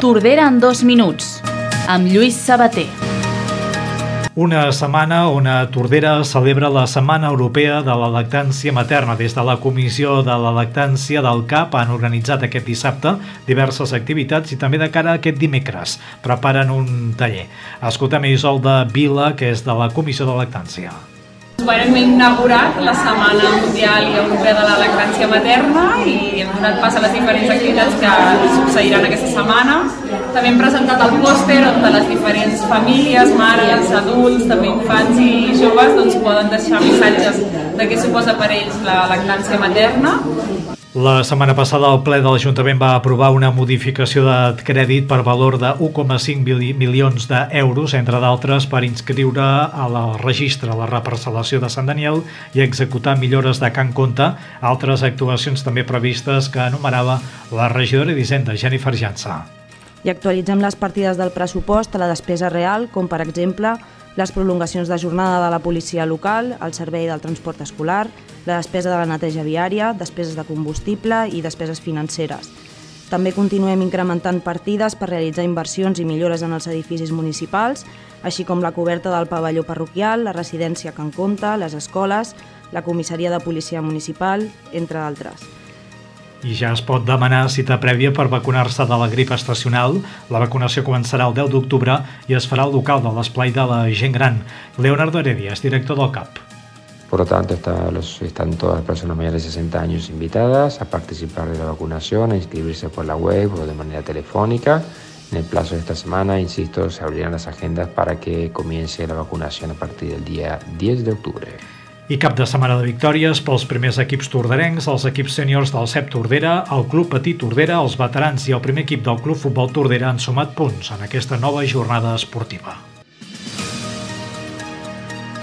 Tordera en dos minuts, amb Lluís Sabater. Una setmana on a Tordera celebra la Setmana Europea de la Lactància Materna. Des de la Comissió de la Lactància del CAP han organitzat aquest dissabte diverses activitats i també de cara a aquest dimecres preparen un taller. Escoltem Isolda Vila, que és de la Comissió de Lactància. Bueno, hem inaugurat la Setmana Mundial i Europea de la Lactància Materna i hem donat pas a les diferents activitats que succeiran aquesta setmana. També hem presentat el pòster on les diferents famílies, mares, adults, també infants i joves doncs, poden deixar missatges de què suposa per ells la lactància materna la setmana passada el ple de l'Ajuntament va aprovar una modificació de crèdit per valor de 1,5 milions d'euros, entre d'altres, per inscriure a la registre la reparcel·lació de Sant Daniel i executar millores de Can Compte, altres actuacions també previstes que enumerava la regidora d'Hisenda, Jennifer Jansa. I actualitzem les partides del pressupost a la despesa real, com per exemple les prolongacions de jornada de la policia local, el servei del transport escolar, la despesa de la neteja viària, despeses de combustible i despeses financeres. També continuem incrementant partides per realitzar inversions i millores en els edificis municipals, així com la coberta del pavelló parroquial, la residència Can Compte, les escoles, la comissaria de policia municipal, entre d'altres. I ja es pot demanar cita prèvia per vacunar-se de la grip estacional. La vacunació començarà el 10 d'octubre i es farà al local de l'esplai de la gent gran. Leonardo Heredia és director del CAP. Por lo tanto, está los, están todas las personas mayores de 60 años invitadas a participar de la vacunación, a inscribirse por la web o de manera telefónica. En el plazo de esta semana, insisto, se abrirán las agendas para que comience la vacunación a partir del día 10 de octubre. I cap de setmana de victòries pels primers equips torderencs, els equips sèniors del CEP Tordera, el Club Petit Tordera, els veterans i el primer equip del Club Futbol Tordera han sumat punts en aquesta nova jornada esportiva.